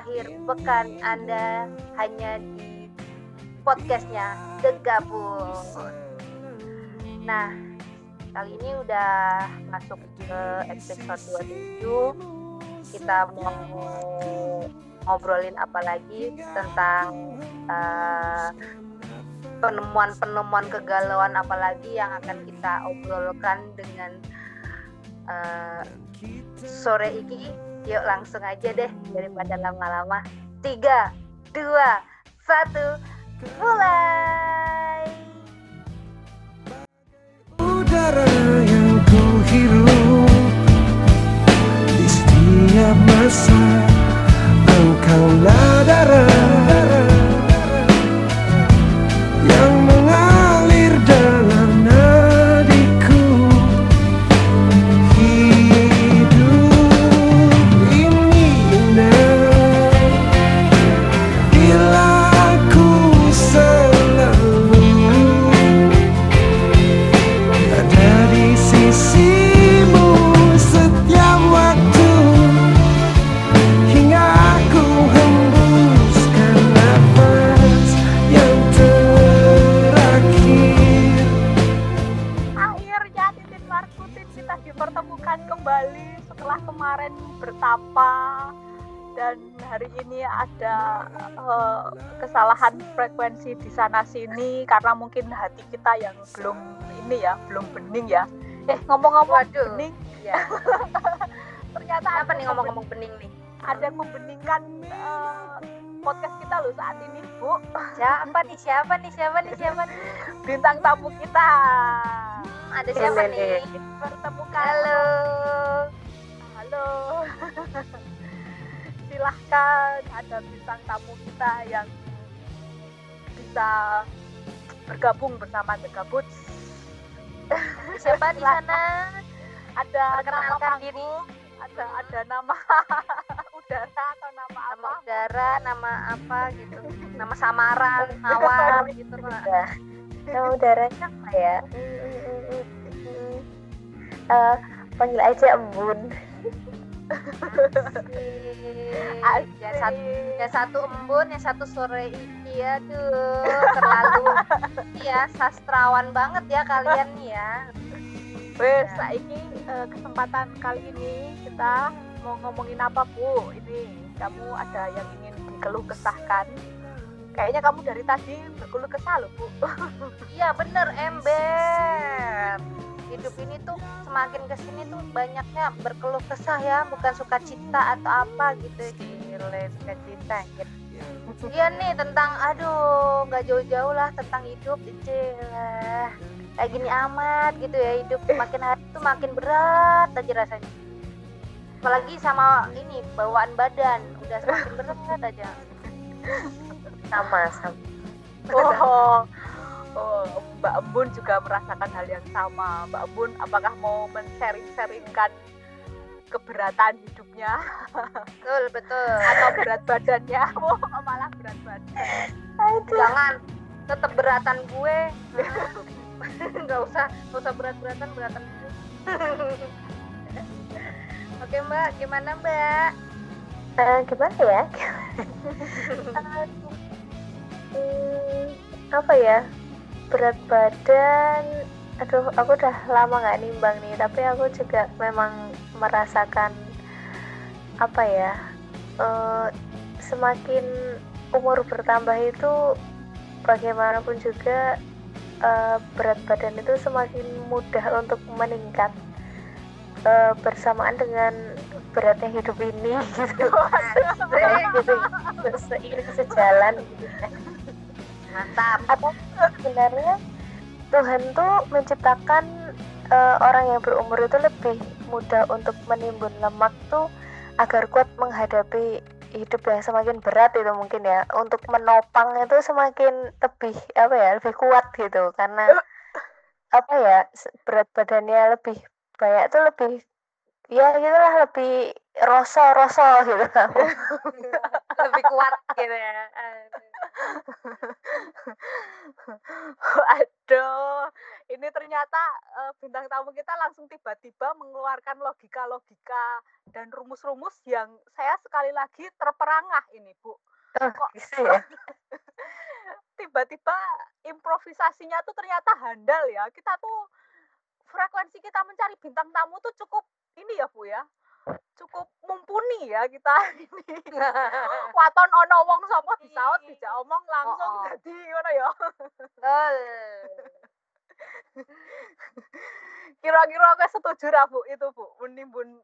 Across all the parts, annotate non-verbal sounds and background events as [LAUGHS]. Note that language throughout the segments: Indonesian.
akhir pekan Anda hanya di podcastnya The Gabuts. Nah, kali ini udah masuk ke episode 27. Kita mau ngobrolin apa lagi tentang uh, penemuan-penemuan kegalauan apalagi yang akan kita obrolkan dengan uh, sore ini yuk langsung aja deh daripada lama-lama. Tiga dua satu mulai sini karena mungkin hati kita yang belum ini ya belum bening ya. Eh ngomong-ngomong bening. ya [LAUGHS] ternyata apa nih ngomong-ngomong bening. nih? Ada yang membeningkan uh, podcast kita loh saat ini bu. Siapa nih? Siapa nih? Siapa nih? Siapa nih? [LAUGHS] Bintang tamu kita. Hmm, ada siapa nih? Pertemukan halo. Halo. [LAUGHS] Silahkan ada bintang tamu kita yang bisa bergabung bersama The Gabut. Siapa di sana? Ada nama diri. Ada ada nama [LAUGHS] udara atau nama apa? Nama udara, nama apa gitu. Nama samaran, awan gitu Mbak. Nama udaranya apa ya? Uh, panggil aja Embun ya satu ya satu embun ya satu sore iki ya tuh terlalu [LAUGHS] ya sastrawan banget ya kalian nih ya Wes, ya. ini uh, kesempatan kali ini kita mau ngomongin apa Bu? Ini kamu ada yang ingin dikeluh kesahkan? Kayaknya kamu dari tadi berkeluh kesah loh Bu. [LAUGHS] Iya bener ember hidup ini tuh semakin ke sini tuh banyaknya berkeluh kesah ya bukan suka cita atau apa gitu gile suka cita gitu iya. Nih tentang aduh nggak jauh-jauh lah tentang hidup lah kayak gini amat gitu ya hidup makin hari tuh makin berat aja rasanya. Apalagi sama ini bawaan badan udah semakin berat aja. Sama sama. Oh. Oh, Mbak Embun juga merasakan hal yang sama. Mbak Embun, apakah mau men-sharing-sharingkan keberatan hidupnya? Betul, betul. Atau berat badannya? [LAUGHS] Oh, malah berat badan. Jangan, tetap beratan gue. [LAUGHS] Nggak usah, nggak usah berat-beratan, beratan gue. [LAUGHS] Oke Mbak, gimana Mbak? Uh, gimana ya? uh, hmm, apa ya? berat badan aduh aku udah lama nggak nimbang nih tapi aku juga memang merasakan apa ya uh, semakin umur bertambah itu bagaimanapun juga uh, berat badan itu semakin mudah untuk meningkat uh, bersamaan dengan beratnya hidup ini [LAUGHS] gitu, gitu seiring sejalan gitu. Mantap. Atau sebenarnya Tuhan tuh menciptakan uh, orang yang berumur itu lebih mudah untuk menimbun lemak tuh agar kuat menghadapi hidup yang semakin berat itu mungkin ya. Untuk menopang itu semakin lebih apa ya lebih kuat gitu. Karena [LAUGHS] apa ya berat badannya lebih banyak itu lebih ya gitulah lebih roso roso gitu [LAUGHS] lebih kuat gitu ya aduh ini ternyata uh, bintang tamu kita langsung tiba-tiba mengeluarkan logika-logika dan rumus-rumus yang saya sekali lagi terperangah ini, Bu. Oh, Kok bisa ya? [LAUGHS] tiba-tiba improvisasinya tuh ternyata handal ya. Kita tuh frekuensi kita mencari bintang tamu tuh cukup ini ya, Bu ya cukup mumpuni ya kita [LAUGHS] ini. [LAUGHS] Waton ono wong sapa disaut dijak omong langsung oh, oh. dadi ngono ya. [LAUGHS] Kira-kira aku setuju ra Bu itu Bu menimbun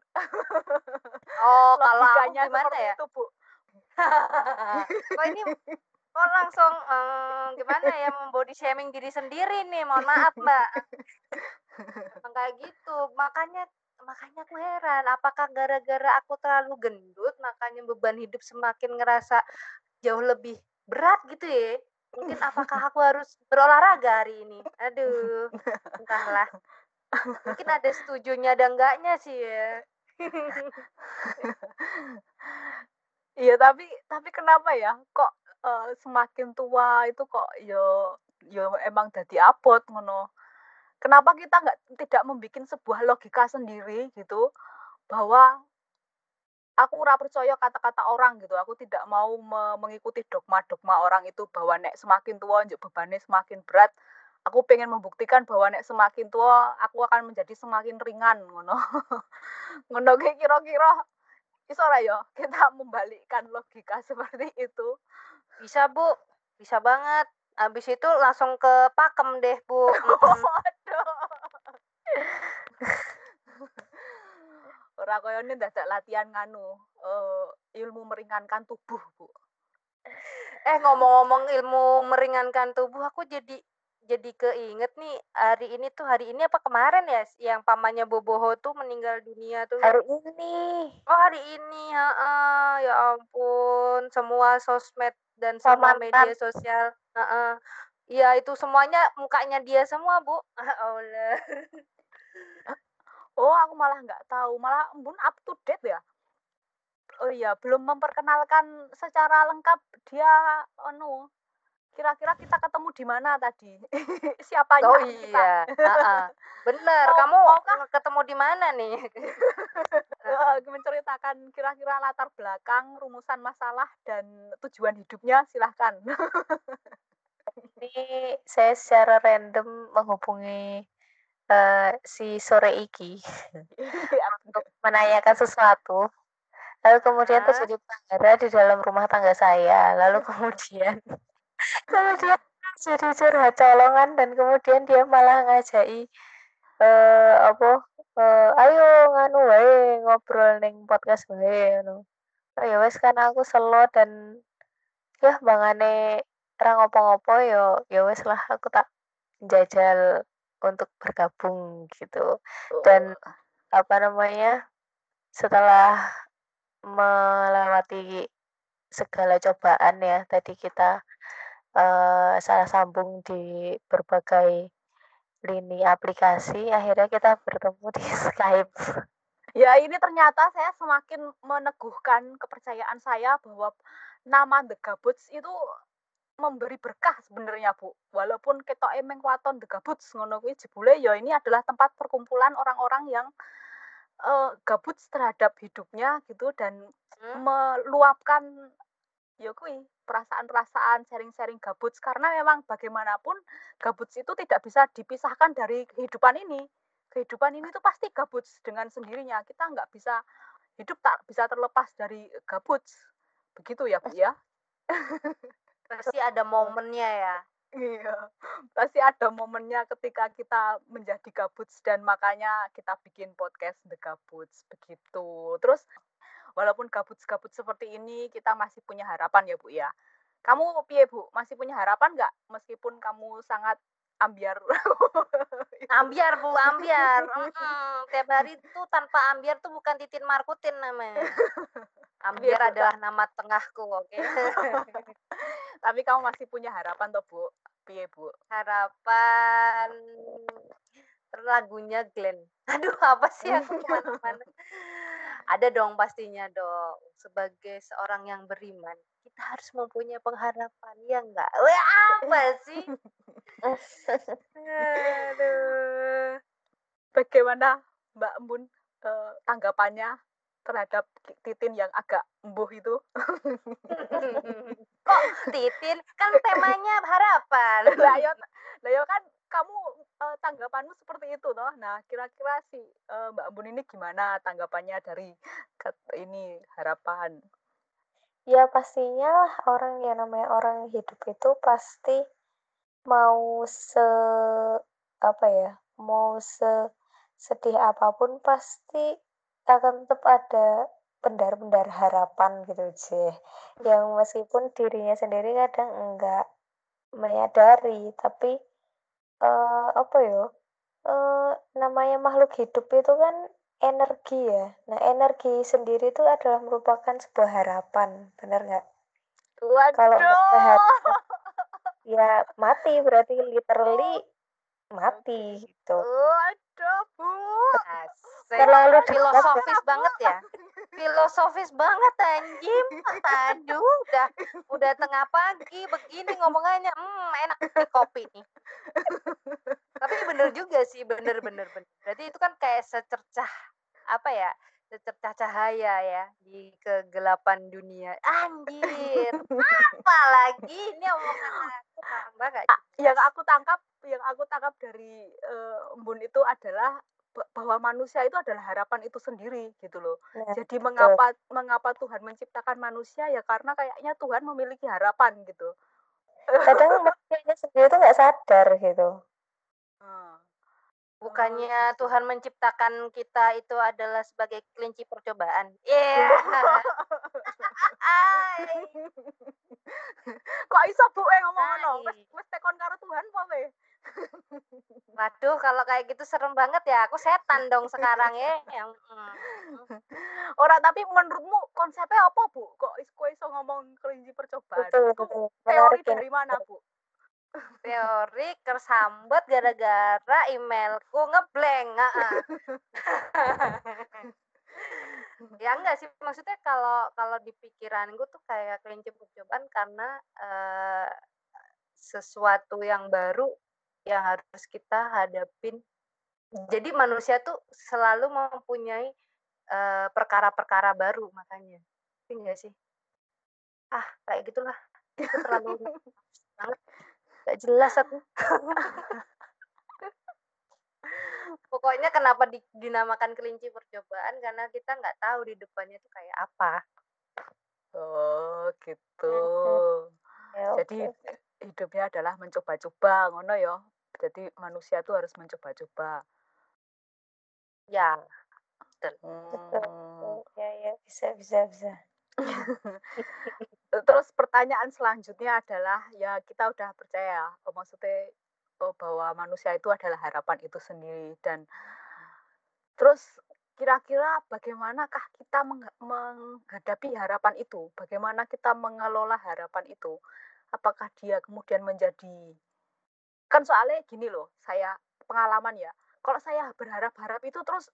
Oh, kalau gimana ya? Itu, Bu. oh ini kok langsung um, gimana ya membody shaming diri sendiri nih mohon maaf mbak kayak gitu makanya makanya aku heran apakah gara-gara aku terlalu gendut makanya beban hidup semakin ngerasa jauh lebih berat gitu ya? Mungkin apakah aku harus berolahraga hari ini? Aduh entahlah. Mungkin ada setujunya ada enggaknya sih ya. Iya tapi tapi kenapa ya? Kok uh, semakin tua itu kok yo yo emang jadi abot ngono kenapa kita nggak tidak membuat sebuah logika sendiri gitu bahwa aku ora percaya kata-kata orang gitu. Aku tidak mau me mengikuti dogma-dogma orang itu bahwa nek semakin tua njuk bebannya semakin berat. Aku pengen membuktikan bahwa nek semakin tua aku akan menjadi semakin ringan ngono. [LAUGHS] Ngono kira-kira iso ya kita membalikkan logika [LAUGHS] seperti itu. Bisa bu. Bisa banget. Habis itu langsung ke pakem deh, Bu. [LAUGHS] Ora koyo ini dadak latihan nganu, uh, ilmu meringankan tubuh, Bu. [LAUGHS] Eh, ngomong-ngomong ilmu meringankan tubuh, aku jadi jadi keinget nih hari ini tuh hari ini apa kemarin ya yang pamannya Boboho tuh meninggal dunia tuh hari ini oh hari ini ya, ya ampun semua sosmed dan semua media sosial Heeh. Iya, itu semuanya mukanya dia semua, Bu. [LAUGHS] Allah. Oh, aku malah nggak tahu. Malah Embun up to date ya? Oh iya, belum memperkenalkan secara lengkap dia anu kira-kira kita ketemu di mana tadi? [LAUGHS] Siapanya Oh iya. Heeh. Bener, Mau kamu maukah ketemu di mana nih? [LAUGHS] menceritakan kira-kira latar belakang, rumusan masalah dan tujuan hidupnya, silahkan. [LAUGHS] Ini saya secara random menghubungi uh, si sore iki [LAUGHS] untuk menanyakan sesuatu. Lalu kemudian ah. terjadi pelanggaran di dalam rumah tangga saya. Lalu [LAUGHS] kemudian kemudian jadi curhat colongan dan kemudian dia malah ngajai uh, apa uh, ayo nganu wae ngobrol neng podcast wae ngono. Oh ya wes kan aku selo dan ya bangane ra ngopo-ngopo yo ya wes lah aku tak jajal untuk bergabung gitu. Dan oh. apa namanya? Setelah melewati segala cobaan ya, tadi kita uh, salah sambung di berbagai lini aplikasi, akhirnya kita bertemu di [LAUGHS] Skype. Ya, ini ternyata saya semakin meneguhkan kepercayaan saya bahwa nama The Gabuts itu memberi berkah sebenarnya Bu. Walaupun kita emeng waton The Gabuts ngono kuwi jebule ya ini adalah tempat perkumpulan orang-orang yang uh, gabuts terhadap hidupnya gitu dan hmm. meluapkan ya kuwi perasaan-perasaan sharing-sharing gabuts karena memang bagaimanapun gabuts itu tidak bisa dipisahkan dari kehidupan ini. Kehidupan ini tuh pasti gabuts dengan sendirinya. Kita nggak bisa hidup tak bisa terlepas dari gabuts. Begitu ya, Bu ya? [LAUGHS] Pasti ada momennya ya. Iya, pasti ada momennya ketika kita menjadi gabuts dan makanya kita bikin podcast The Gabuts begitu. Terus walaupun gabut-gabut seperti ini kita masih punya harapan ya Bu ya. Kamu piye Bu? Masih punya harapan nggak meskipun kamu sangat ambiar? [LAUGHS] ambiar Bu, ambiar. [LAUGHS] Hmm, tiap hari itu tanpa ambiar tuh bukan Titin Markutin namanya. [LAUGHS] Ambiar Biar adalah nama tengahku, oke. Okay? Tapi kamu masih punya harapan toh, Bu? Piye, Bu? Harapan lagunya Glenn. Aduh, apa sih aku ke mana-mana. Ada dong pastinya dong sebagai seorang yang beriman kita harus mempunyai pengharapan ya enggak Wah, apa sih? Aduh. Bagaimana Mbak Embun eh, tanggapannya terhadap Titin yang agak embuh itu? Kok Titin? Kan temanya harapan. Lah yo lah yo kan kamu uh, tanggapanmu seperti itu toh. Nah kira-kira si uh, Mbak Embun ini gimana tanggapannya dari [LAUGHS] ini harapan? Ya pastinya lah orang yang namanya orang hidup itu pasti mau se apa ya mau se sedih apa pun pasti akan tetap ada pendar-pendar harapan gitu sih yang meskipun dirinya sendiri kadang enggak menyadari tapi uh, apa ya? Uh, namanya makhluk hidup itu kan energi ya. Nah energi sendiri itu adalah merupakan sebuah harapan benar nggak? Kalau harapan ya mati berarti literally mati gitu. Waduh bu. Terlalu filosofis banget ya filosofis banget anjim aduh udah udah tengah pagi begini ngomongannya. Hmm enak nih kopi nih. Tapi bener juga sih bener bener bener. Berarti itu kan kayak secercah apa ya secercah cahaya ya di kegelapan dunia. Anjir apa lagi ini omongan aku? Gak yang aku tangkap yang aku tangkap dari uh, itu adalah bahwa manusia itu adalah harapan itu sendiri gitu loh. Ya, Jadi mengapa betul. mengapa Tuhan menciptakan manusia ya karena kayaknya Tuhan memiliki harapan gitu. Kadang [LAUGHS] manusianya sendiri itu nggak sadar gitu. Hmm. Bukannya oh, Tuhan menciptakan kita itu adalah sebagai kelinci percobaan. Iya. Yeah. [LAUGHS] Kok iso bu eh ngomong ngono? Wes wes tekon karo Tuhan apa [LAUGHS] Waduh, kalau kayak gitu serem banget ya. Aku setan dong sekarang ya. Yang [LAUGHS] mm. Orang tapi menurutmu konsepnya apa, Bu? Kok isko iso ngomong kelinci percobaan? Betul, betul. Teori dari mana, Bu? Teori kersambet gara-gara emailku ngeblank. [LAUGHS] ya enggak sih maksudnya kalau kalau di pikiranku tuh kayak kelinci percobaan karena uh, sesuatu yang baru yang harus kita hadapin. Jadi manusia tuh selalu mempunyai perkara-perkara uh, baru makanya. Enggak sih? Ah, kayak gitulah. Itu terlalu [LAUGHS] banget. Gak jelas aku. [LAUGHS] Pokoknya kenapa di, dinamakan kelinci percobaan karena kita nggak tahu di depannya tuh kayak apa. Oh, gitu. Ya, Jadi hidupnya adalah mencoba-coba ngono ya jadi manusia tuh harus mencoba-coba. Ya. Betul. Hmm. ya ya bisa bisa bisa. [LAUGHS] Terus pertanyaan selanjutnya adalah ya kita udah percaya oh, maksudnya oh, bahwa manusia itu adalah harapan itu sendiri. Dan terus kira-kira bagaimanakah kita menghadapi harapan itu? Bagaimana kita mengelola harapan itu? Apakah dia kemudian menjadi kan soalnya gini loh saya pengalaman ya. Kalau saya berharap-harap itu terus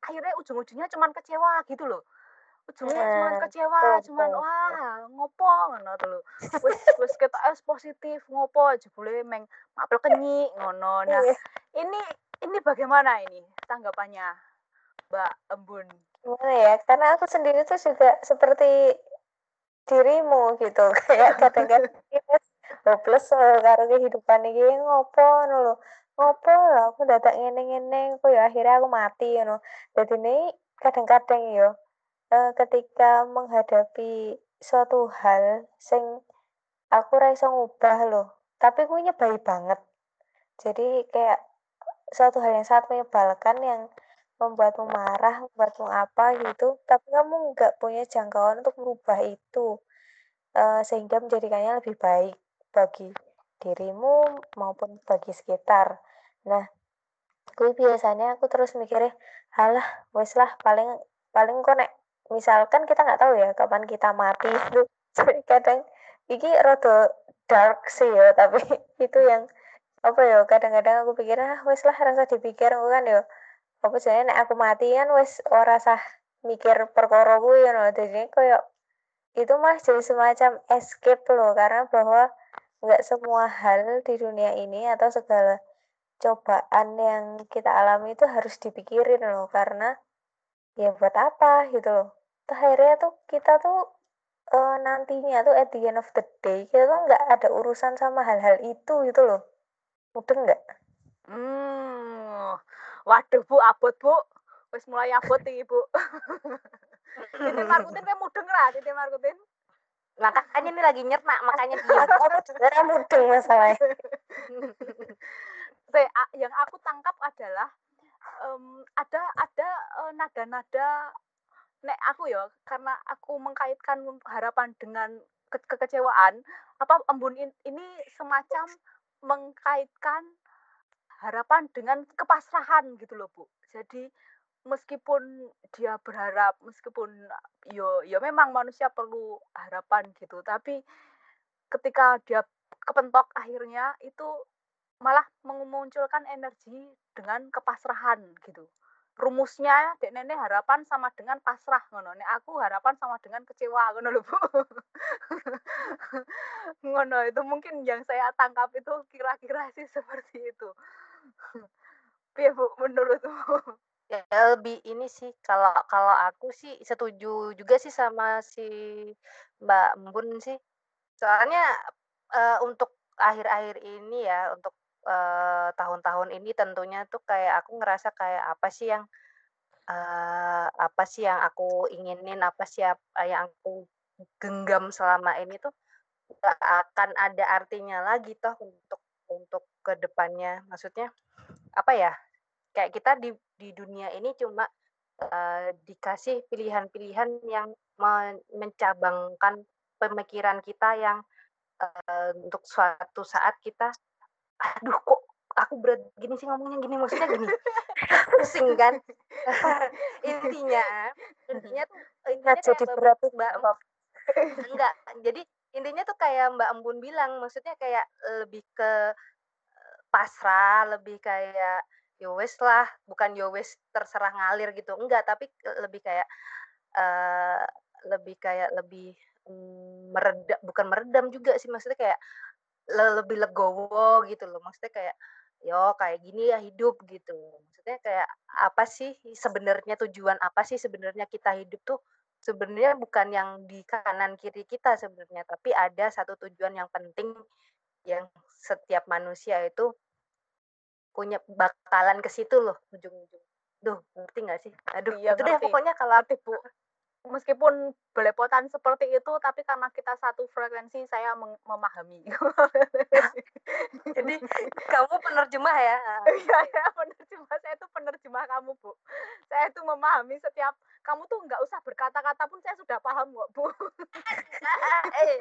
akhirnya ujung-ujungnya cuman kecewa gitu loh. Ujungnya yeah. cuman kecewa cuman wah ngopo ngono tuh loh. Wis wis kita es positif ngopo aja boleh meng mapel kenyi ngono. Nah iya. ini ini bagaimana ini tanggapannya Mbak Embun? Gimana ya? Karena aku sendiri tuh juga seperti dirimu gitu. [LAUGHS] Kayak [LAUGHS] kadang-kadang hopeless karo kehidupan iki ngopo ngono lho? Ngopo lho? Aku dadak ngene-ngene kok ya akhirnya aku mati ngono. Dadi kadang-kadang yo eh, ketika menghadapi suatu hal sing aku ra iso ngubah loh tapi gue nyebai banget. Jadi kayak suatu hal yang sangat menyebalkan yang membuatmu marah, membuatmu apa gitu, tapi kamu nggak punya jangkauan untuk merubah itu, uh, sehingga menjadikannya lebih baik bagi dirimu maupun bagi sekitar. Nah, gue biasanya aku terus mikirnya, halah, wes lah paling paling kok nek misalkan kita nggak tahu ya kapan kita mati [LAUGHS] itu kadang iki rada dark sih ya tapi [LAUGHS] itu yang apa ya kadang-kadang aku pikir ah wes lah rasa dipikir aku kan ya apa sebenarnya nek aku mati kan wes ora sah mikir perkara kuwi ngono jadi kayak itu mah jadi semacam escape loh karena bahwa nggak semua hal di dunia ini atau segala cobaan yang kita alami itu harus dipikirin loh karena ya buat apa gitu loh. Akhirnya tuh kita tuh uh, nantinya tuh at the end of the day kita tuh nggak ada urusan sama hal-hal itu gitu loh. Mudeng nggak? Hmm waduh bu abot bu. Wis mulai abot nih bu. [LAUGHS] Titik markutin kayak mudeng lah titik markutin makanya ini lagi nyernak makanya [LAUGHS] dia karena mudeng masalahnya [LAUGHS] yang aku tangkap adalah um, ada ada uh, nada-nada nek aku ya karena aku mengkaitkan harapan dengan ke kekecewaan apa embun ini semacam mengkaitkan harapan dengan kepasrahan gitu loh bu. Jadi meskipun dia berharap meskipun yo yo memang manusia perlu harapan gitu tapi ketika dia kepentok akhirnya itu malah memunculkan energi dengan kepasrahan gitu. Rumusnya dek nenek harapan sama dengan pasrah ngono. Nek aku harapan sama dengan kecewa ngono lho Bu. [LAUGHS] Ngono itu mungkin yang saya tangkap itu kira-kira sih seperti itu. [LAUGHS] Piye Bu menurutmu ya lebih ini sih kalau kalau aku sih setuju juga sih sama si Mbak Embun sih. Soalnya uh, untuk akhir-akhir ini ya untuk uh, tahun-tahun ini tentunya tuh kayak aku ngerasa kayak apa sih yang uh, apa sih yang aku inginin apa sih yang aku genggam selama ini tuh gak akan ada artinya lagi toh untuk untuk ke depannya maksudnya apa ya kayak kita di di dunia ini cuma uh, dikasih pilihan-pilihan yang mencabangkan pemikiran kita yang uh, untuk suatu saat kita aduh kok aku berat gini sih ngomongnya gini maksudnya gini? [LAUGHS] Pusing kan? [LAUGHS] Intinya intinya tuh intinya jadi berat mbak enggak jadi intinya tuh kayak mbak Embun bilang maksudnya kayak lebih ke pasrah lebih kayak yowes lah bukan yowes terserah ngalir gitu enggak tapi lebih kayak uh, lebih kayak lebih um, meredam bukan meredam juga sih maksudnya kayak le lebih legowo gitu loh maksudnya kayak yo kayak gini ya hidup gitu. Maksudnya kayak apa sih sebenarnya tujuan apa sih sebenarnya kita hidup tuh sebenarnya bukan yang di kanan kiri kita sebenarnya tapi ada satu tujuan yang penting yang setiap manusia itu punya bakalan ke situ loh ujung-ujung. Duh, ngerti nggak sih? Aduh, iya, itu deh pokoknya kalau aktif Bu. [LAUGHS] Meskipun belepotan seperti itu, tapi karena kita satu frekuensi, saya memahami. [LAUGHS] Jadi kamu penerjemah ya? [LAUGHS] Iya, ya, penerjemah. Saya itu penerjemah kamu, Bu. Saya itu memahami setiap kamu tuh nggak usah berkata-kata pun saya sudah paham kok, Bu. eh,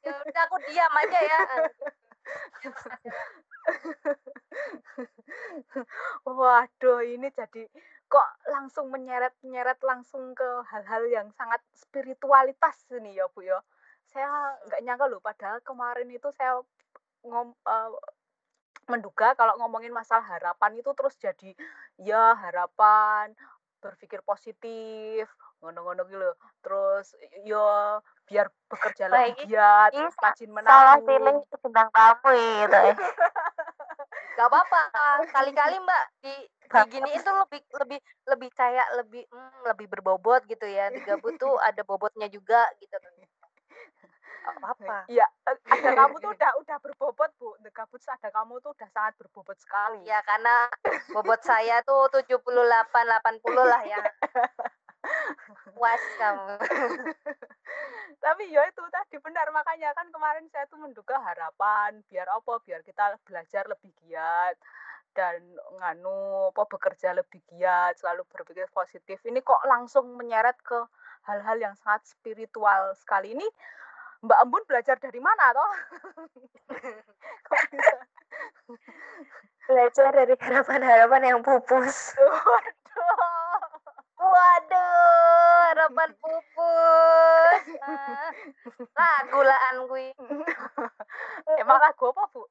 ya udah aku diam aja ya. [LAUGHS] Waduh, ini jadi kok langsung menyeret-nyeret langsung ke hal-hal yang sangat spiritualitas ini ya, Bu, ya. Saya nggak nyangka loh, padahal kemarin itu saya ngom uh, menduga kalau ngomongin masalah harapan itu terus jadi, ya harapan, berpikir positif, ngono-ngono gitu Terus ya biar bekerja lebih giat, rajin menabung. Salah pilih tentang kamu gitu ya. [LAUGHS] Gak apa-apa. Kali-kali Mbak di gini itu lebih lebih lebih kayak lebih hmm, lebih berbobot gitu ya. Tiga tuh [LAUGHS] ada bobotnya juga gitu apa-apa. Iya, ada kamu tuh udah udah berbobot, Bu. The Gabut ada kamu tuh udah sangat berbobot sekali. Ya, karena bobot saya tuh 78 80 lah ya. [LAUGHS] Puas kamu. Tapi ya itu tadi benar makanya kan kemarin saya tuh menduga harapan biar apa biar kita belajar lebih giat dan nganu apa bekerja lebih giat selalu berpikir positif ini kok langsung menyeret ke hal-hal yang sangat spiritual sekali ini Mbak Embun belajar dari mana toh? [LAUGHS] belajar dari harapan-harapan yang pupus. [LAUGHS] Waduh. Waduh, harapan pupus. Nah, gulaan gue. Emang lagu apa, Bu?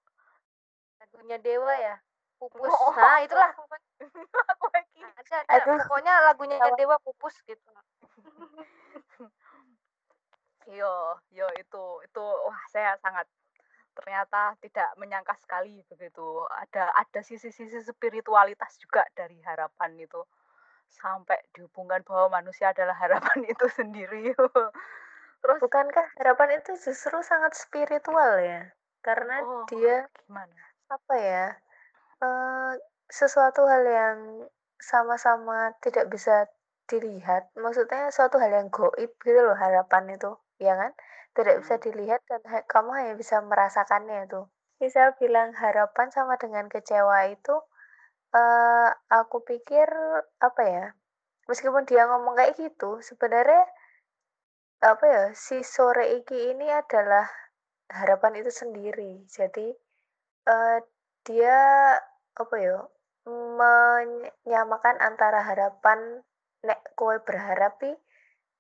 Lagunya Dewa ya? Pupus. Oh, nah, itulah. Aku lagi. [LAUGHS] ada, ada. Aduh. pokoknya lagunya Dewa Pupus gitu [LAUGHS] Yo, yo itu itu wah saya sangat ternyata tidak menyangka sekali begitu. Ada ada sisi-sisi spiritualitas juga dari harapan itu. Sampai dihubungkan bahwa manusia adalah harapan itu sendiri. [LAUGHS] Terus Bukankah harapan itu justru sangat spiritual ya? Karena oh, dia gimana? apa ya? eh, sesuatu hal yang sama-sama tidak bisa dilihat. Maksudnya suatu hal yang goib gitu loh harapan itu, ya kan? Tidak bisa dilihat dan ha- kamu hanya bisa merasakannya itu. Misal bilang harapan sama dengan kecewa itu, eh aku pikir apa ya? Meskipun dia ngomong kayak gitu, sebenarnya apa ya? Si sore iki ini adalah harapan itu sendiri. Jadi eh dia apa ya? Menyamakan antara harapan nek kowe berharap pi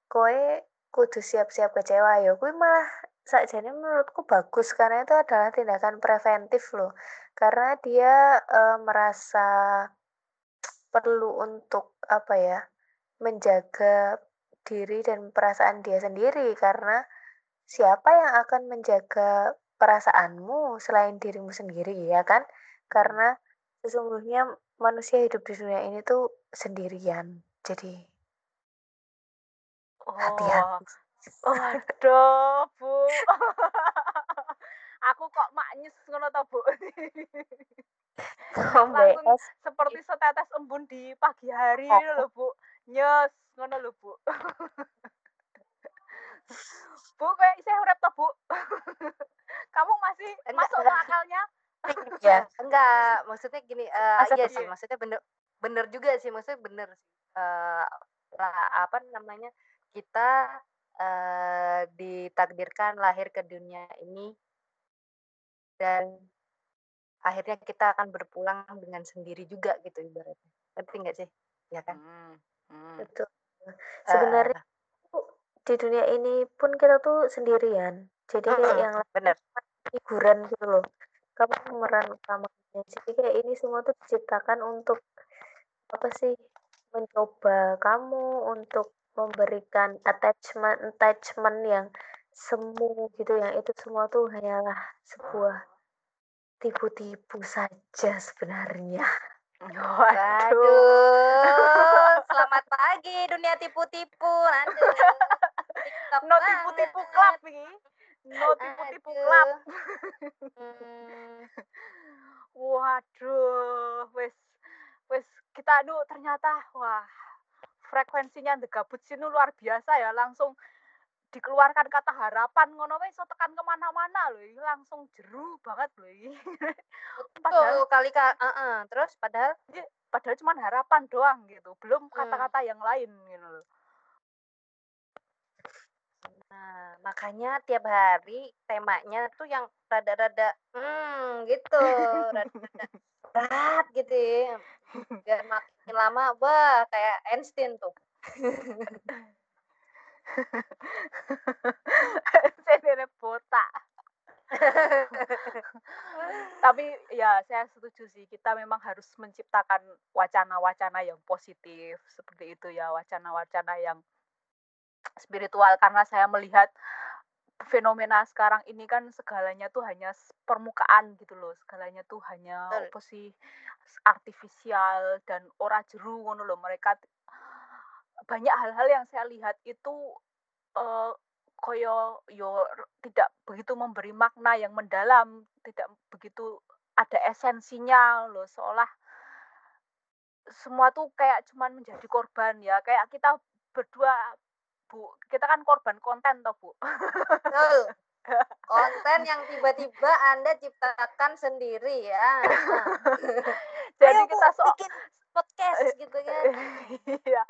kowe kudu siap-siap kecewa ya kuwi malah sakjane menurutku bagus karena itu adalah tindakan preventif loh. Karena dia eh, merasa perlu untuk apa ya menjaga diri dan perasaan dia sendiri. Karena siapa yang akan menjaga perasaanmu selain dirimu sendiri ya kan? Karena sesungguhnya manusia hidup di dunia ini tuh sendirian. Jadi Oh, hati-hati waduh, Bu. [LAUGHS] Aku kok maknyes ngono to, Bu. [LAUGHS] Langsung seperti setetes embun di pagi hari Oh. loh, Bu. Nyes, ngono lho, Bu. [LAUGHS] Bu, kayak isih urip to, Bu? Kamu masih Enggak, masuk enggak. akalnya? ya enggak maksudnya gini eh, Masa iya iya? sih maksudnya bener bener juga sih maksudnya bener sih Eh, lah apa namanya kita eh, ditakdirkan lahir ke dunia ini dan akhirnya kita akan berpulang dengan sendiri juga gitu ibaratnya. Ngerti nggak sih? Ya kan? Hmm, hmm. betul. Eh, sebenarnya tuh di dunia ini pun kita tuh sendirian. Jadi kayak mm-mm, yang bener. hiburan gitu loh. Kamu pemeran utamanya jadi kayak ini semua tuh diciptakan untuk apa sih? Mencoba kamu untuk memberikan attachment attachment yang semu gitu yang itu semua tuh hanyalah sebuah tipu-tipu saja sebenarnya [LAUGHS] Waduh. Waduh, [LAUGHS] selamat pagi dunia tipu-tipu. TikTok No tipu-tipu club nih. No tipu-tipu club. Hmm, [LAUGHS] Waduh, wes wes kita aduh ternyata wah frekuensinya The Gabut sini luar biasa ya langsung dikeluarkan kata harapan ngono wes iso tekan ke mana-mana loh ini langsung jeru banget loh ini padahal kali kak, terus padahal padahal cuma harapan doang gitu belum Hmm. kata-kata yang lain gitu loh Nah, makanya tiap hari temanya tuh yang rada-rada hmm gitu, rada-rada [LAUGHS] berat gitu ya. Biar makin lama wah kayak Einstein tuh. [LAUGHS] Saya botak [LAUGHS] tapi ya saya setuju sih kita memang harus menciptakan wacana-wacana yang positif seperti itu ya wacana-wacana yang spiritual karena saya melihat fenomena sekarang ini kan segalanya tuh hanya permukaan gitu loh. Segalanya tuh hanya Betul. apa sih artifisial dan ora jeru ngono loh. Mereka banyak hal-hal yang saya lihat itu eh, koyo yo tidak begitu memberi makna yang mendalam tidak begitu ada esensinya loh. Seolah semua tuh kayak cuman menjadi korban ya. Kayak kita berdua bu kita kan korban konten toh bu Betul. [LAUGHS] Konten yang tiba-tiba Anda ciptakan sendiri ya. [LAUGHS] Jadi Ayo, kita so bikin podcast gitu kan. [LAUGHS] iya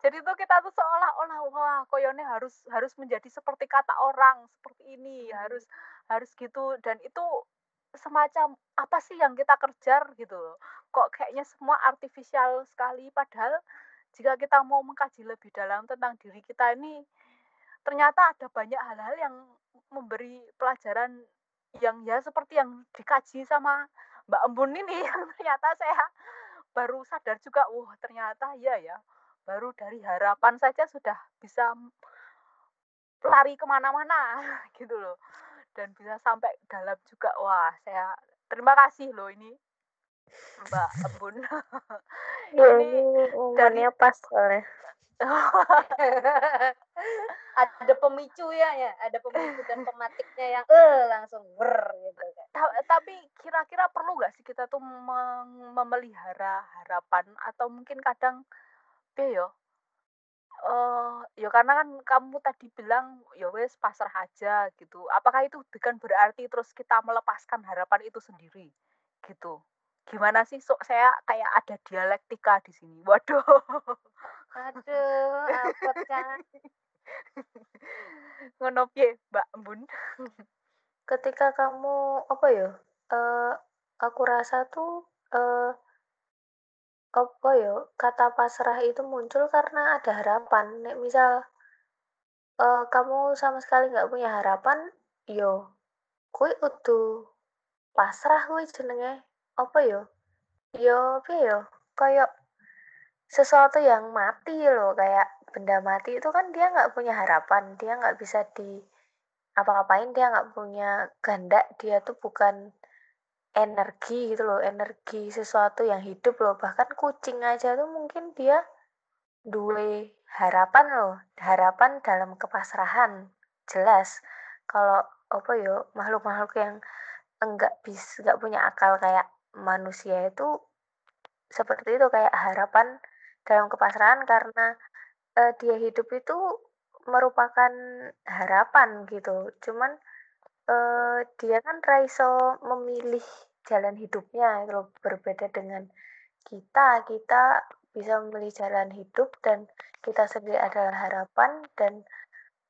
jadi tuh kita tuh seolah-olah wah koyone harus harus menjadi seperti kata orang seperti ini Hmm. harus harus gitu dan itu semacam apa sih yang kita kerjar gitu loh. kok kayaknya semua artifisial sekali padahal jika kita mau mengkaji lebih dalam tentang diri kita ini ternyata ada banyak hal-hal yang memberi pelajaran yang ya seperti yang dikaji sama Mbak Embun ini [LAUGHS] yang ternyata saya baru sadar juga wah ternyata ya ya baru dari harapan saja sudah bisa lari ke mana-mana [LAUGHS] gitu loh. Dan bisa sampai dalam juga. Wah saya terima kasih loh ini Mbak Embun. Ya, [LAUGHS] ini dari pas soalnya. [LAUGHS] Ada pemicu ya ya. Ada pemicu dan pematiknya yang eh langsung ber gitu kan. tapi kira-kira perlu nggak sih kita tuh memelihara harapan atau mungkin kadang ya uh, ya karena kan kamu tadi bilang ya wes pasrah aja gitu. Apakah itu bukan berarti terus kita melepaskan harapan itu sendiri? Gitu gimana sih? So, saya kayak ada dialektika di sini. [LAUGHS] Waduh. Aduh apa kan ngono piye Mbak Embun ketika kamu apa ya uh, aku rasa tuh uh, apa ya kata pasrah itu muncul karena ada harapan. Nek misal uh, kamu sama sekali nggak punya harapan yo kui utuh pasrah kui jenenge apa yo yo apa yo kayak sesuatu yang mati loh kayak benda mati itu kan dia nggak punya harapan dia nggak bisa di apa-apain dia nggak punya ganda dia tuh bukan energi gitu loh energi sesuatu yang hidup loh. Bahkan kucing aja tuh mungkin dia dua harapan loh harapan dalam kepasrahan jelas. Kalau apa yo makhluk-makhluk yang enggak bisa enggak punya akal kayak manusia itu seperti itu kayak harapan dalam kepasrahan karena uh, dia hidup itu merupakan harapan gitu. Cuman uh, dia kan Raiso memilih jalan hidupnya itu berbeda dengan kita kita bisa memilih jalan hidup dan kita sendiri adalah harapan dan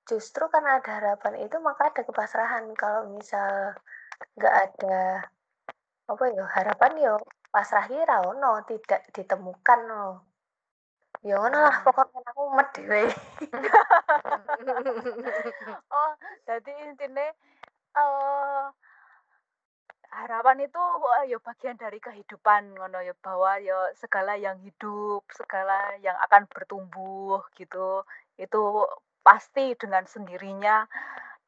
justru karena ada harapan itu maka ada kepasrahan. Kalau misal nggak ada apa ya harapan yo pasrah kira no tidak ditemukan no ya ngono lah hmm. pokoknya aku med dhewe [LAUGHS] oh jadi intinya uh, harapan itu uh, ya bagian dari kehidupan ngono ya bahwa ya segala yang hidup segala yang akan bertumbuh gitu itu pasti dengan sendirinya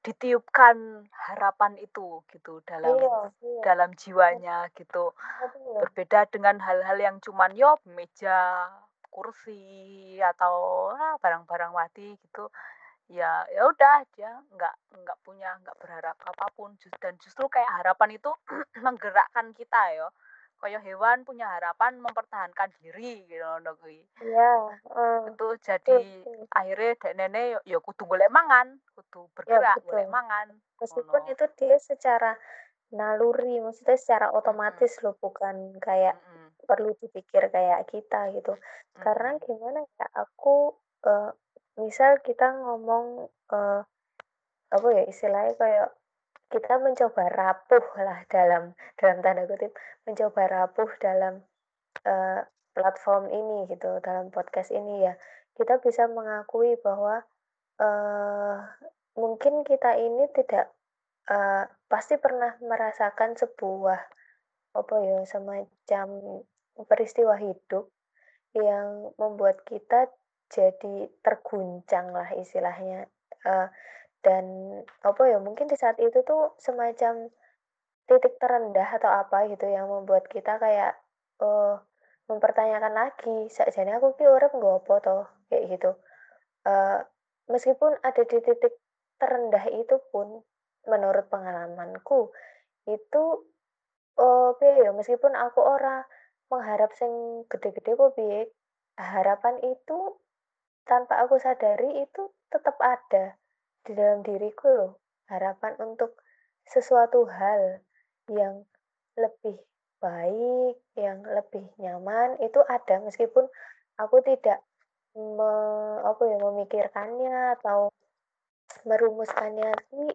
ditiupkan harapan itu gitu dalam iya, iya. dalam jiwanya gitu iya. berbeda dengan hal-hal yang cuman yo meja kursi atau ah, barang-barang mati gitu ya ya udah dia nggak nggak punya nggak berharap apa pun dan justru kayak harapan itu [CLEARS THROAT] menggerakkan kita ya kayak hewan punya harapan mempertahankan diri gitu loh Iya. Uh, itu jadi uh, akhirnya dek nenek ya, ya kudu golek mangan, kudu ya, bergerak ya, golek mangan. Meskipun oh, itu dia secara naluri, maksudnya secara otomatis hmm. loh, bukan kayak hmm. perlu dipikir kayak kita gitu. Hmm. Karena gimana ya, aku uh, misal kita ngomong uh, apa ya istilahnya kayak kita mencoba rapuh lah dalam dalam tanda kutip mencoba rapuh dalam uh, platform ini gitu dalam podcast ini ya. Kita bisa mengakui bahwa uh, mungkin kita ini tidak uh, pasti pernah merasakan sebuah apa ya semacam peristiwa hidup yang membuat kita jadi terguncang lah istilahnya. Uh, dan apa ya mungkin di saat itu tuh semacam titik terendah atau apa gitu yang membuat kita kayak uh, mempertanyakan lagi sakjane aku ki urip nggo apa toh? Kayak gitu. Uh, meskipun ada di titik terendah itu pun menurut pengalamanku itu oh piye ya meskipun aku ora mengharap sing gede-gede kok piye harapan itu tanpa aku sadari itu tetap ada di dalam diriku loh harapan untuk sesuatu hal yang lebih baik, yang lebih nyaman itu ada. Meskipun aku tidak me, apa ya memikirkannya atau merumuskannya di,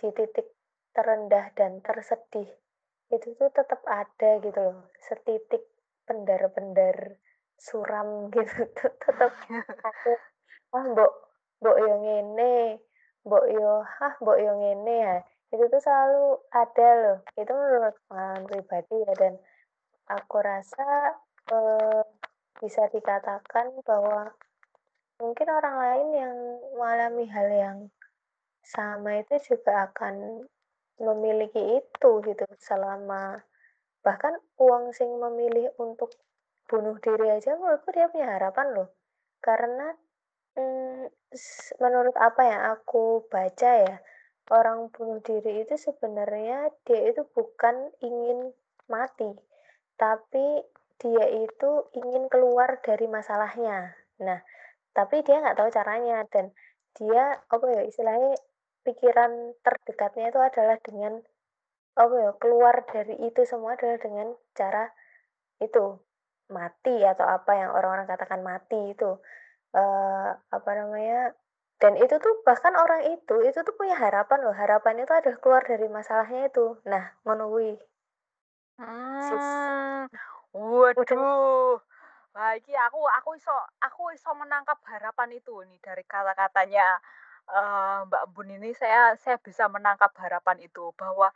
di titik terendah dan tersedih itu tuh tetap ada gitu loh. Setitik pendar-pendar suram [LAUGHS] gitu tetap ada ah mbok mbok yo ngene mbok yo hah mbok yo ngene ya. Itu tuh selalu ada loh. Itu menurut pengalaman pribadi ya dan aku rasa uh, bisa dikatakan bahwa mungkin orang lain yang mengalami hal yang sama itu juga akan memiliki itu gitu selama bahkan uang sing memilih untuk bunuh diri aja menurutku dia punya harapan loh. Karena hmm, menurut apa yang aku baca ya orang bunuh diri itu sebenarnya dia itu bukan ingin mati tapi dia itu ingin keluar dari masalahnya. Nah tapi dia nggak tahu caranya dan dia apa ya istilahnya pikiran terdekatnya itu adalah dengan apa ya keluar dari itu semua adalah dengan cara itu mati atau apa yang orang-orang katakan mati itu uh, apa namanya dan itu tuh bahkan orang itu itu tuh punya harapan loh harapan itu adalah keluar dari masalahnya itu. Nah menunggu hmm, waduh. Lagi aku aku iso aku iso menangkap harapan itu nih dari kata-katanya uh, Mbak Bun ini. Saya saya bisa menangkap harapan itu bahwa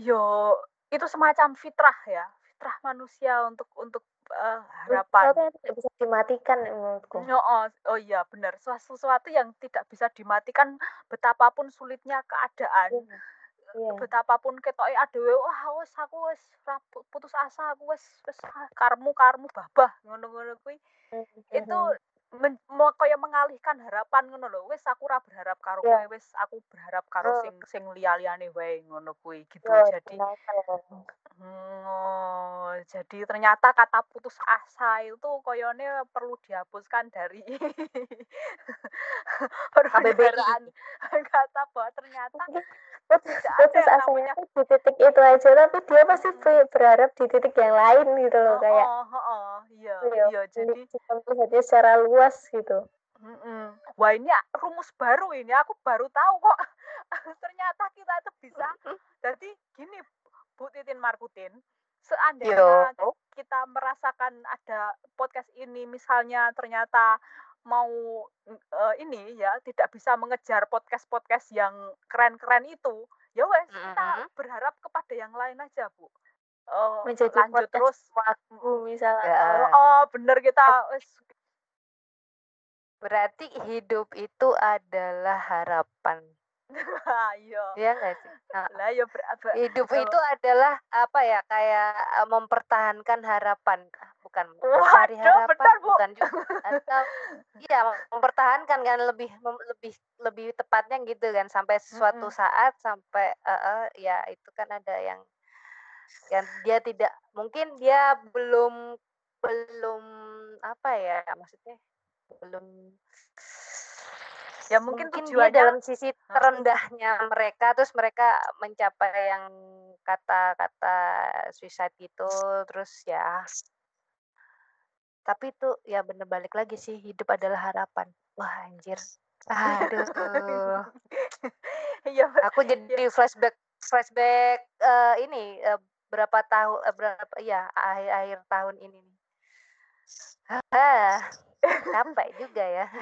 yo itu semacam fitrah ya, fitrah manusia untuk untuk uh, harapan. Sesuatu yang tidak bisa dimatikan menurutku. Oh, oh, oh iya benar. Sesuatu yang tidak bisa dimatikan betapapun sulitnya keadaan. Yeah. Yeah. Betapapun ketoknya adewe wah wes aku wes putus asa aku wes wes karmu karmu babah ngono-ngono kuwi. Mm -hmm. Itu men, mau kaya mengalihkan harapan ngono lho. Wis aku ora berharap karo yeah. kowe, wis aku berharap karo sing sing liya-liyane wae ngono kuwi gitu. Yeah, jadi Oh, jadi ternyata kata putus asa itu koyone perlu dihapuskan dari [LAUGHS] perbedaan kata bahwa ternyata putus, putus asanya di titik itu aja tapi dia pasti berharap di titik yang lain gitu loh kayak oh, oh, oh, iya, iya, iya jadi melihatnya secara luas gitu mm -mm. wah ini rumus baru ini aku baru tahu kok [LAUGHS] ternyata kita itu bisa jadi gini Bu Titin Markutin, seandainya Yo. kita merasakan ada podcast ini misalnya ternyata mau uh, ini ya tidak bisa mengejar podcast-podcast yang keren-keren itu, ya wes mm -hmm. kita berharap kepada yang lain aja, Bu. Uh, Menjadi lanjut terus waktu misalnya. Ya. Oh, bener kita wes Berarti hidup itu adalah harapan. [LAUGHS] Iya. Iya nggak sih? Nah, lah ya hidup oh. itu adalah apa ya kayak mempertahankan harapan bukan mencari harapan benar, Bu. bukan juga atau [LAUGHS] iya mempertahankan kan lebih mem, lebih lebih tepatnya gitu kan sampai suatu mm -hmm. saat sampai uh, uh, ya itu kan ada yang yang dia tidak mungkin dia belum belum apa ya maksudnya belum ya mungkin, mungkin tujuannya dalam sisi terendahnya mereka terus mereka mencapai yang kata-kata suicide gitu terus ya tapi itu ya bener balik lagi sih hidup adalah harapan. Wah anjir. Aduh. [LAUGHS] Ya, aku jadi ya. flashback flashback uh, ini uh, berapa tahun uh, berapa ya akhir-akhir tahun ini nih. Capek juga ya. [LAUGHS]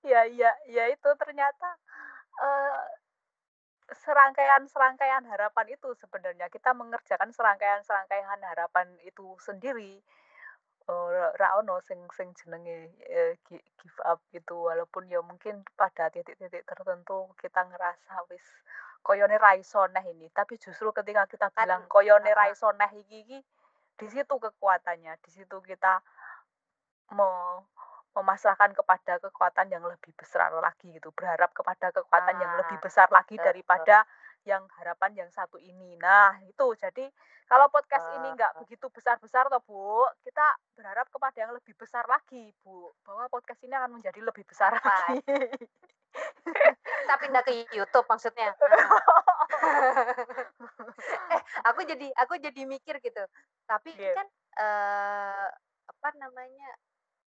Ya ya ya itu ternyata uh, serangkaian-serangkaian harapan itu sebenarnya. Kita mengerjakan serangkaian-serangkaian harapan itu sendiri uh, ra ono sing sing jenenge uh, give up gitu. Walaupun ya mungkin pada titik-titik tertentu kita ngerasa wis koyone raiso neh ini. Tapi justru ketika kita kan bilang koyone raiso neh iki, iki di situ kekuatannya. Di situ kita mau memasrahkan kepada kekuatan yang lebih besar lagi gitu. Berharap kepada kekuatan ah, yang lebih ah, besar lagi betul. daripada yang harapan yang satu ini. Nah itu. Jadi kalau podcast ini nggak begitu besar besar toh bu kita berharap kepada yang lebih besar lagi bu bahwa podcast ini akan menjadi lebih besar [LAUGHS] lagi. Kita pindah ke YouTube maksudnya. [LAUGHS] Eh aku jadi aku jadi mikir gitu. Tapi yeah. kan uh, apa namanya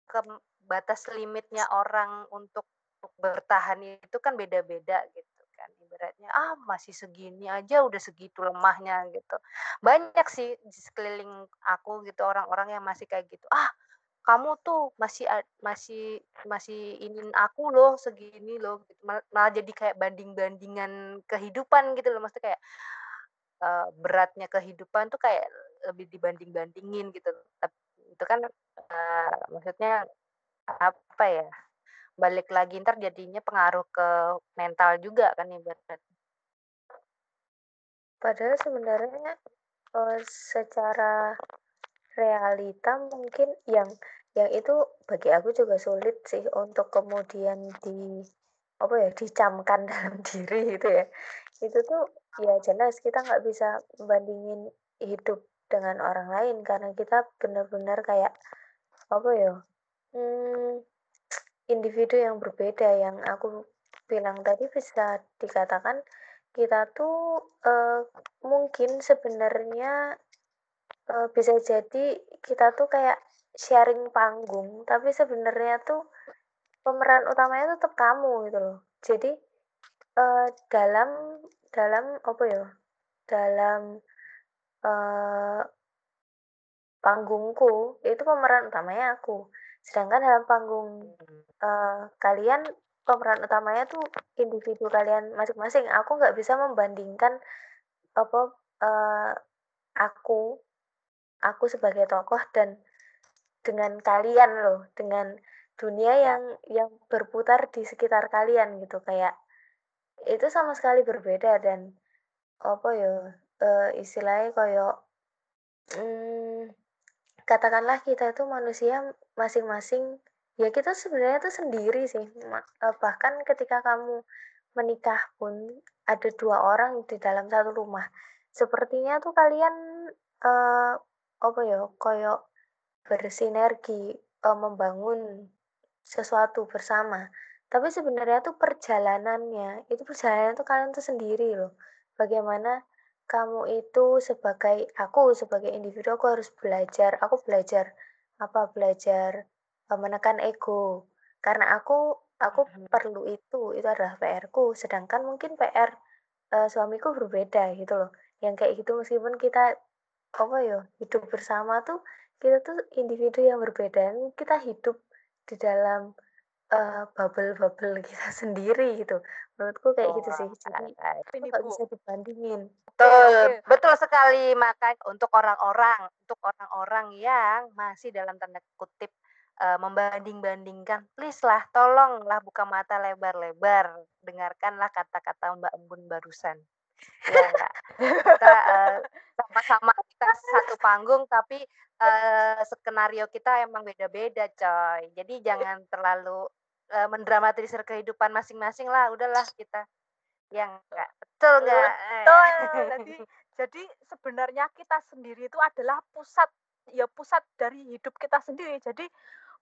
ke batas limitnya orang untuk, untuk bertahan itu kan beda-beda gitu kan ibaratnya ah masih segini aja udah segitu lemahnya gitu banyak sih di sekeliling aku gitu orang-orang yang masih kayak gitu ah kamu tuh masih masih masih ingin aku loh segini loh gitu. malah jadi kayak banding-bandingan kehidupan gitu loh maksudnya kayak uh, beratnya kehidupan tuh kayak lebih dibanding-bandingin gitu. Tapi itu kan uh, maksudnya apa ya? Balik lagi ntar jadinya pengaruh ke mental juga kan ibarat. Padahal sebenarnya uh, secara realita mungkin yang yang itu bagi aku juga sulit sih untuk kemudian di apa ya dicamkan [LAUGHS] dalam diri itu ya itu tuh ya jelas kita nggak bisa membandingin hidup dengan orang lain karena kita benar-benar kayak apa ya hmm, individu yang berbeda yang aku bilang tadi bisa dikatakan kita tuh uh, mungkin sebenarnya uh, bisa jadi kita tuh kayak sharing panggung tapi sebenarnya tuh pemeran utamanya tetap kamu gitu loh. Jadi uh, dalam dalam apa ya dalam uh, panggungku itu pemeran utamanya aku sedangkan dalam panggung uh, kalian pemeran utamanya tuh individu kalian masing-masing aku nggak bisa membandingkan apa uh, aku aku sebagai tokoh dan dengan kalian loh dengan dunia ya. yang yang berputar di sekitar kalian gitu kayak itu sama sekali berbeda dan apa ya uh, istilahnya kayak hmm, katakanlah kita itu manusia masing-masing ya kita sebenarnya itu sendiri sih uh, bahkan ketika kamu menikah pun ada dua orang di dalam satu rumah sepertinya tuh kalian uh, apa ya kayak bersinergi uh, membangun sesuatu bersama. Tapi sebenarnya tuh perjalanannya, itu perjalanan tuh kalian tuh sendiri loh. Bagaimana kamu itu sebagai aku sebagai individu aku harus belajar, aku belajar apa belajar uh, menekan ego. Karena aku aku hmm. perlu itu, itu adalah PR-ku. Sedangkan mungkin PR uh, suamiku berbeda gitu loh. Yang kayak gitu meskipun kita apa ya hidup bersama tuh kita tuh individu yang berbeda kita hidup di dalam uh, bubble-bubble [LAUGHS] kita sendiri gitu. Menurutku kayak oh, gitu sih. Jadi itu nggak bisa dibandingin. Betul, okay. betul sekali. Maka untuk orang-orang, untuk orang-orang yang masih dalam tanda kutip uh, membanding-bandingkan, please lah, tolonglah buka mata lebar-lebar, dengarkanlah kata-kata Mbak Embun barusan. Ya enggak? Kita uh, sama-sama kita satu panggung tapi uh, skenario kita emang beda-beda coy. Jadi jangan terlalu uh, mendramatisir kehidupan masing-masing lah. Udahlah kita. Yang enggak? Betul enggak? Betul. Jadi jadi sebenarnya kita sendiri itu adalah pusat ya pusat dari hidup kita sendiri. Jadi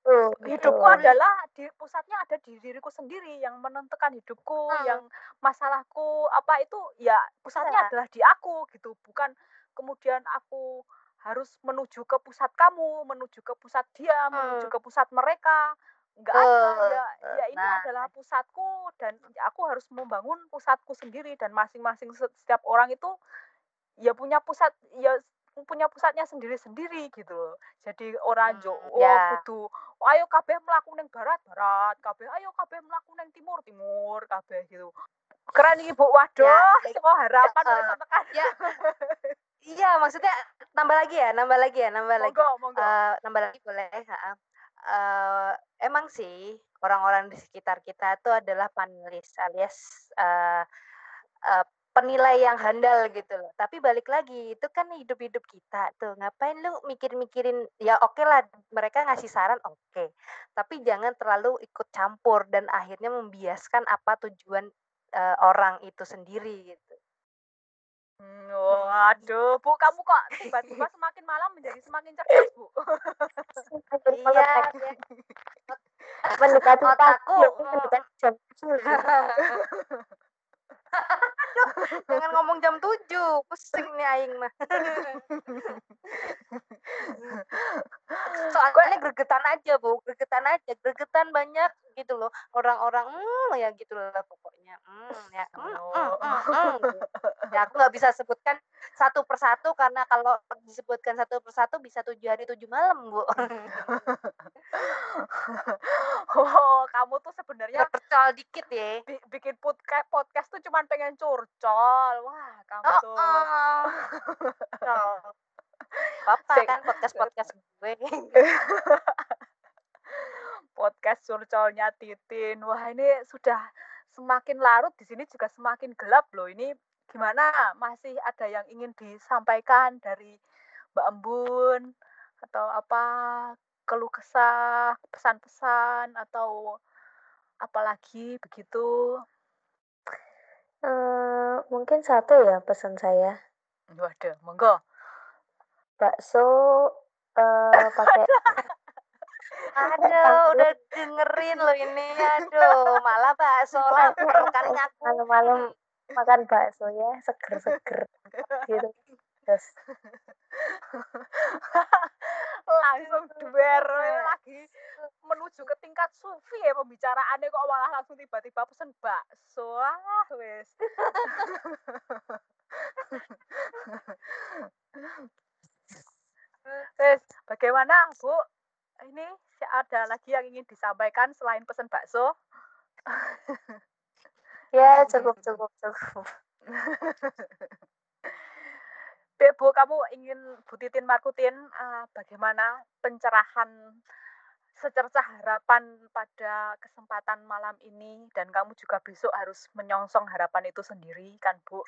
Oh, hidupku adalah di pusatnya ada di diriku sendiri yang menentukan hidupku, hmm. yang masalahku apa itu ya pusatnya ya. adalah di aku gitu, bukan kemudian aku harus menuju ke pusat kamu, menuju ke pusat dia, hmm. menuju ke pusat mereka. Enggak uh, ada ya, ya ini nah. adalah pusatku dan aku harus membangun pusatku sendiri dan masing-masing setiap orang itu ya punya pusat ya punya pusatnya sendiri-sendiri gitu loh. Jadi orang hmm, jo oh yeah. kudu oh, ayo kabeh mlaku ning barat barat, kabeh ayo kabeh mlaku ning timur timur kabeh gitu. Keren iki Bu. Waduh, ya, saka harapan uh, tekan. Ya. [LAUGHS] iya, maksudnya nambah lagi ya, nambah lagi ya, nambah monggo, lagi. Monggo. Uh, nambah lagi boleh, Uh, emang sih orang-orang di sekitar kita itu adalah panelis alias uh, uh, penilai yang handal gitu loh. Tapi balik lagi, itu kan hidup-hidup kita tuh. Ngapain lu mikir-mikirin, ya oke okay lah mereka ngasih saran, oke. Okay. Tapi jangan terlalu ikut campur dan akhirnya membiaskan apa tujuan uh, orang itu sendiri gitu. Hmm, waduh, Bu, kamu kok tiba-tiba semakin malam menjadi semakin cerdas, Bu. [LAUGHS] iya, mendekati otakku. Mendekati jam [LAUGHS] jangan ngomong jam 7 pusing nih aing mah. Soalnya gregetan aja bu. Gregetan aja gregetan banyak gitu loh. Orang-orang hmm, ya gitu loh pokoknya. Hmm, ya. Hmm, hmm, hmm, hmm. ya aku nggak bisa sebutkan satu persatu karena kalau disebutkan satu persatu bisa tujuh hari tujuh malam bu. [LAUGHS] Oh kamu tuh sebenarnya percol dikit ya. Bikin podcast podcast tuh cuma pengen curcol wah kamu oh, tuh oh. apa Sik. kan podcast podcast gue [LAUGHS] podcast curcolnya Titin. Wah, ini sudah semakin larut di sini juga semakin gelap loh. Ini gimana? Masih ada yang ingin disampaikan dari Mbak Embun atau apa keluh kesah, pesan-pesan atau apalagi begitu? Mungkin satu ya pesan saya. Waduh, monggo. Bakso eh, pakai aduh udah dengerin lo ini aduh malah bakso makan ngaku malam-malam makan bakso ya seger-seger gitu. Terus [LAUGHS] langsung duer lagi. menuju ke tingkat sufi ya pembicaraannya kok malah langsung tiba-tiba pesen bakso. Ah wes [LAUGHS] wes bagaimana bu? Ini si- ada lagi yang ingin disampaikan selain pesen bakso? Ya [LAUGHS] cukup cukup cukup. [LAUGHS] Dek, Bu, kamu ingin Bu Titin Markutin eh, bagaimana pencerahan secercah harapan pada kesempatan malam ini? Dan kamu juga besok harus menyongsong harapan itu sendiri kan Bu?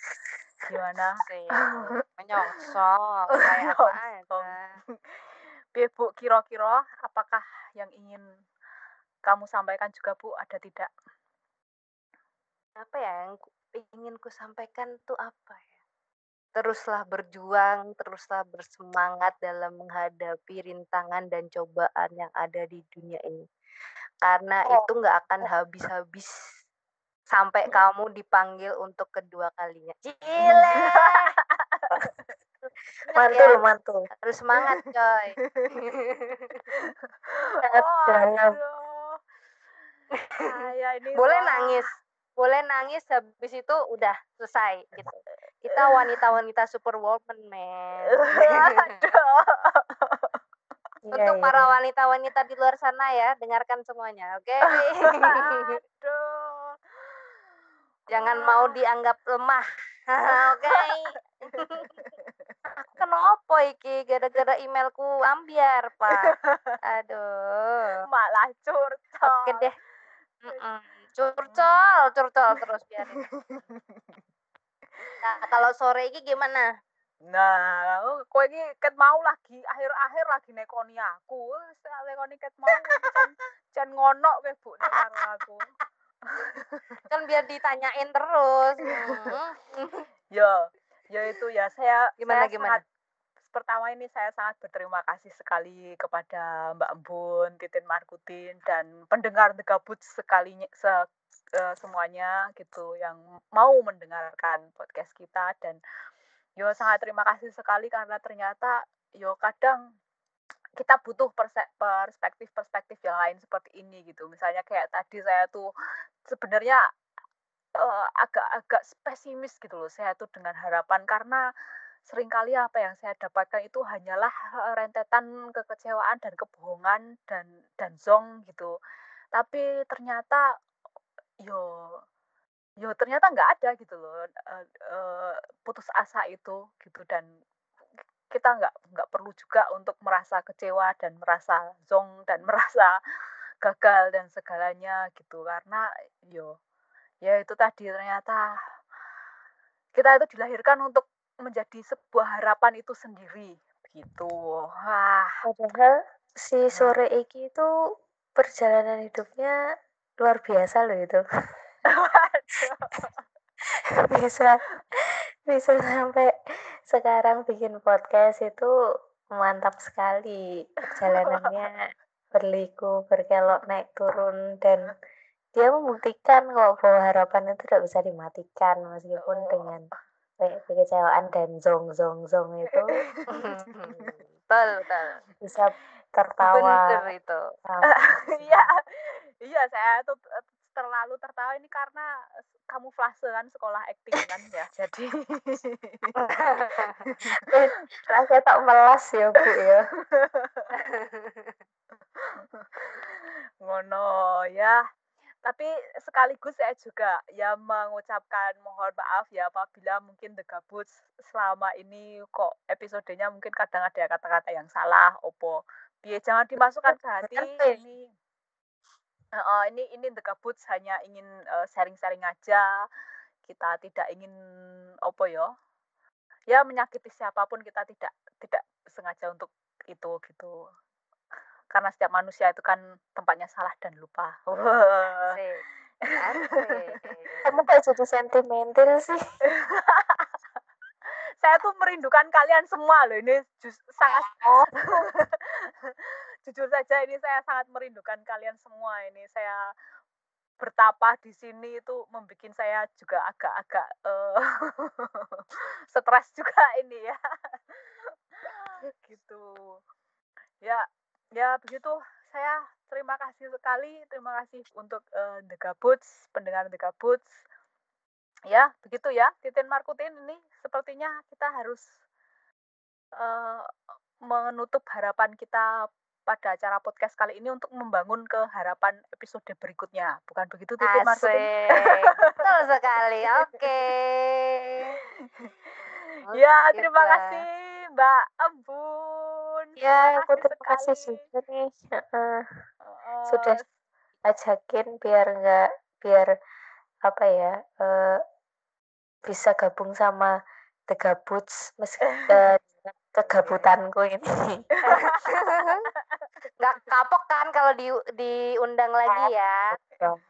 Gimana? sih [LAUGHS] menyongsong? Kayak apa Bu, kira-kira apakah yang ingin kamu sampaikan juga Bu? Ada tidak? apa ya yang ingin ku sampaikan tuh apa ya teruslah berjuang teruslah bersemangat dalam menghadapi rintangan dan cobaan yang ada di dunia ini. Karena Oh. itu nggak akan habis-habis sampai kamu dipanggil untuk kedua kalinya. Cile [LAUGHS] Mantul mantul. harus semangat coy. [LAUGHS] [LAUGHS] Aduh. Saya ini boleh nangis boleh nangis habis itu udah selesai gitu [LAUGHS] kita wanita-wanita superwoman men [LAUGHS] Aduh. Iya, untuk iya. para wanita-wanita di luar sana ya dengarkan semuanya oke [LAUGHS] Aduh. jangan mau dianggap lemah oke aku kenapa iki gara-gara emailku ambiar pak aduh malah curcol. oke deh Mm-mm. Curcol curcol terus biarin nah kalau sore ini gimana Nah, kowe iki ket mau lagi akhir-akhir lagi nekoni aku. Nekoni ket mau jan jan ngono kowe Bu karo aku. kan biar ditanyain terus Mm. Ya, ya itu ya saya Gimana, saya gimana? sangat- pertama ini saya sangat berterima kasih sekali kepada Mbak Embun, Titin Markutin dan pendengar Tegabut sekalinya se, eh, semuanya gitu yang mau mendengarkan podcast kita dan yo sangat terima kasih sekali karena ternyata yo kadang kita butuh perspektif-perspektif yang lain seperti ini gitu. Misalnya kayak tadi saya tuh sebenarnya eh, agak-agak pesimis gitu loh saya tuh dengan harapan karena sering kali apa yang saya dapatkan itu hanyalah rentetan kekecewaan dan kebohongan dan dan zong gitu. Tapi ternyata yo yo ternyata nggak ada gitu loh eh, eh, putus asa itu gitu dan kita nggak nggak perlu juga untuk merasa kecewa dan merasa zong dan [LAUGHS] merasa gagal dan segalanya gitu karena yo ya itu tadi ternyata kita itu dilahirkan untuk menjadi sebuah harapan itu sendiri gitu wah Padahal si sore iki itu perjalanan hidupnya luar biasa loh itu. [LAUGHS] bisa bisa sampai sekarang bikin podcast itu mantap sekali perjalanannya [LAUGHS] berliku berkelok naik turun dan dia membuktikan kok bahwa harapan itu tidak bisa dimatikan meskipun Oh. dengan kekecewaan dan zong zong zong itu. Betul betul. Bisa tertawa. Bener itu. Iya iya saya tuh t- terlalu tertawa ini karena kamuflase kan sekolah acting kan ya jadi Eh, rasanya tak melas ya bu ya. [LAUGHS] Ngono ya tapi sekaligus saya juga ya mengucapkan mohon maaf ya apabila mungkin The Gabuts selama ini kok episodenya mungkin kadang ada kata-kata yang salah opo. Biar jangan dimasukkan ke hati ini uh, ini ini The Gabuts hanya ingin uh, sharing-sharing aja. Kita tidak ingin opo yo ya menyakiti siapa pun kita tidak tidak sengaja untuk itu gitu karena setiap manusia itu kan tempatnya salah dan lupa. [LAUGHS] [LAUGHS] Kamu kayak jadi sentimental sih. [LAUGHS] saya tuh merindukan kalian semua loh ini just, sangat oh. jujur saja ini saya sangat merindukan kalian semua ini saya bertapa di sini itu membuat saya juga agak-agak uh, stres juga ini ya gitu ya ya begitu saya terima kasih sekali terima kasih untuk uh, The Gabuts pendengar The Gabuts ya begitu ya Titin Markutin ini sepertinya kita harus uh, menutup harapan kita pada acara podcast kali ini untuk membangun ke harapan episode berikutnya. Bukan begitu Titin Markutin? Betul sekali. [LAUGHS] Oke. Okay. ya, terima kasih Mbak Embu ya aku terima kasih juga nih. Uh, sudah ajakin biar nggak biar apa ya uh, bisa gabung sama The Gabuts meski [LAUGHS] uh, kegabutanku ini. [LAUGHS] Nggak kapok kan kalau di diundang lagi ya?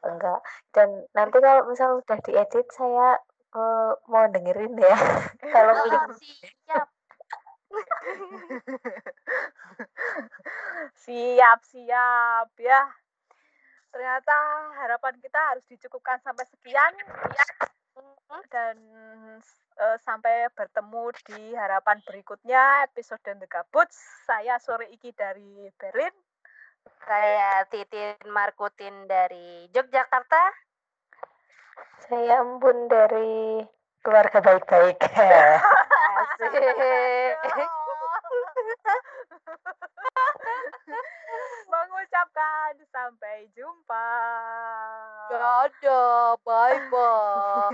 enggak dan nanti kalau misal udah diedit saya uh, mau dengerin ya. Kalau oh, siap siap siap ya. Ternyata harapan kita harus dicukupkan sampai sekian. Ya dan uh, sampai bertemu di harapan berikutnya episode The Gabuts. Saya sore iki dari Berlin. Saya Titin Markutin dari Yogyakarta. Saya Embun dari keluarga baik-baik [LAUGHS] [LAUGHS] Mengucapkan sampai jumpa. Dadah, bye-bye.